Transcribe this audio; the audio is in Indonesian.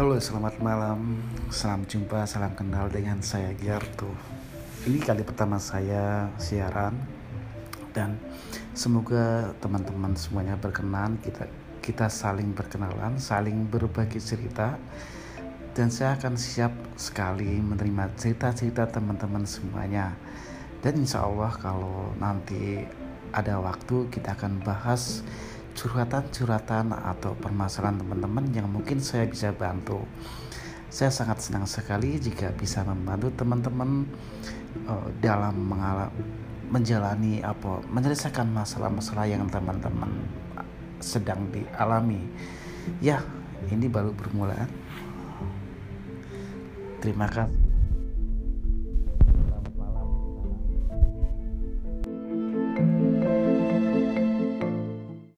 Halo, selamat malam. Salam jumpa, salam kenal dengan saya Giarto. Ini kali pertama saya siaran dan semoga teman-teman semuanya berkenan kita kita saling berkenalan, saling berbagi cerita dan saya akan siap sekali menerima cerita-cerita teman-teman semuanya. Dan insya Allah kalau nanti ada waktu kita akan bahas curhatan-curhatan atau permasalahan teman-teman yang mungkin saya bisa bantu. Saya sangat senang sekali jika bisa membantu teman-teman uh, dalam mengalami menjalani apa menyelesaikan masalah-masalah yang teman-teman sedang dialami. Ya, ini baru permulaan. Terima kasih.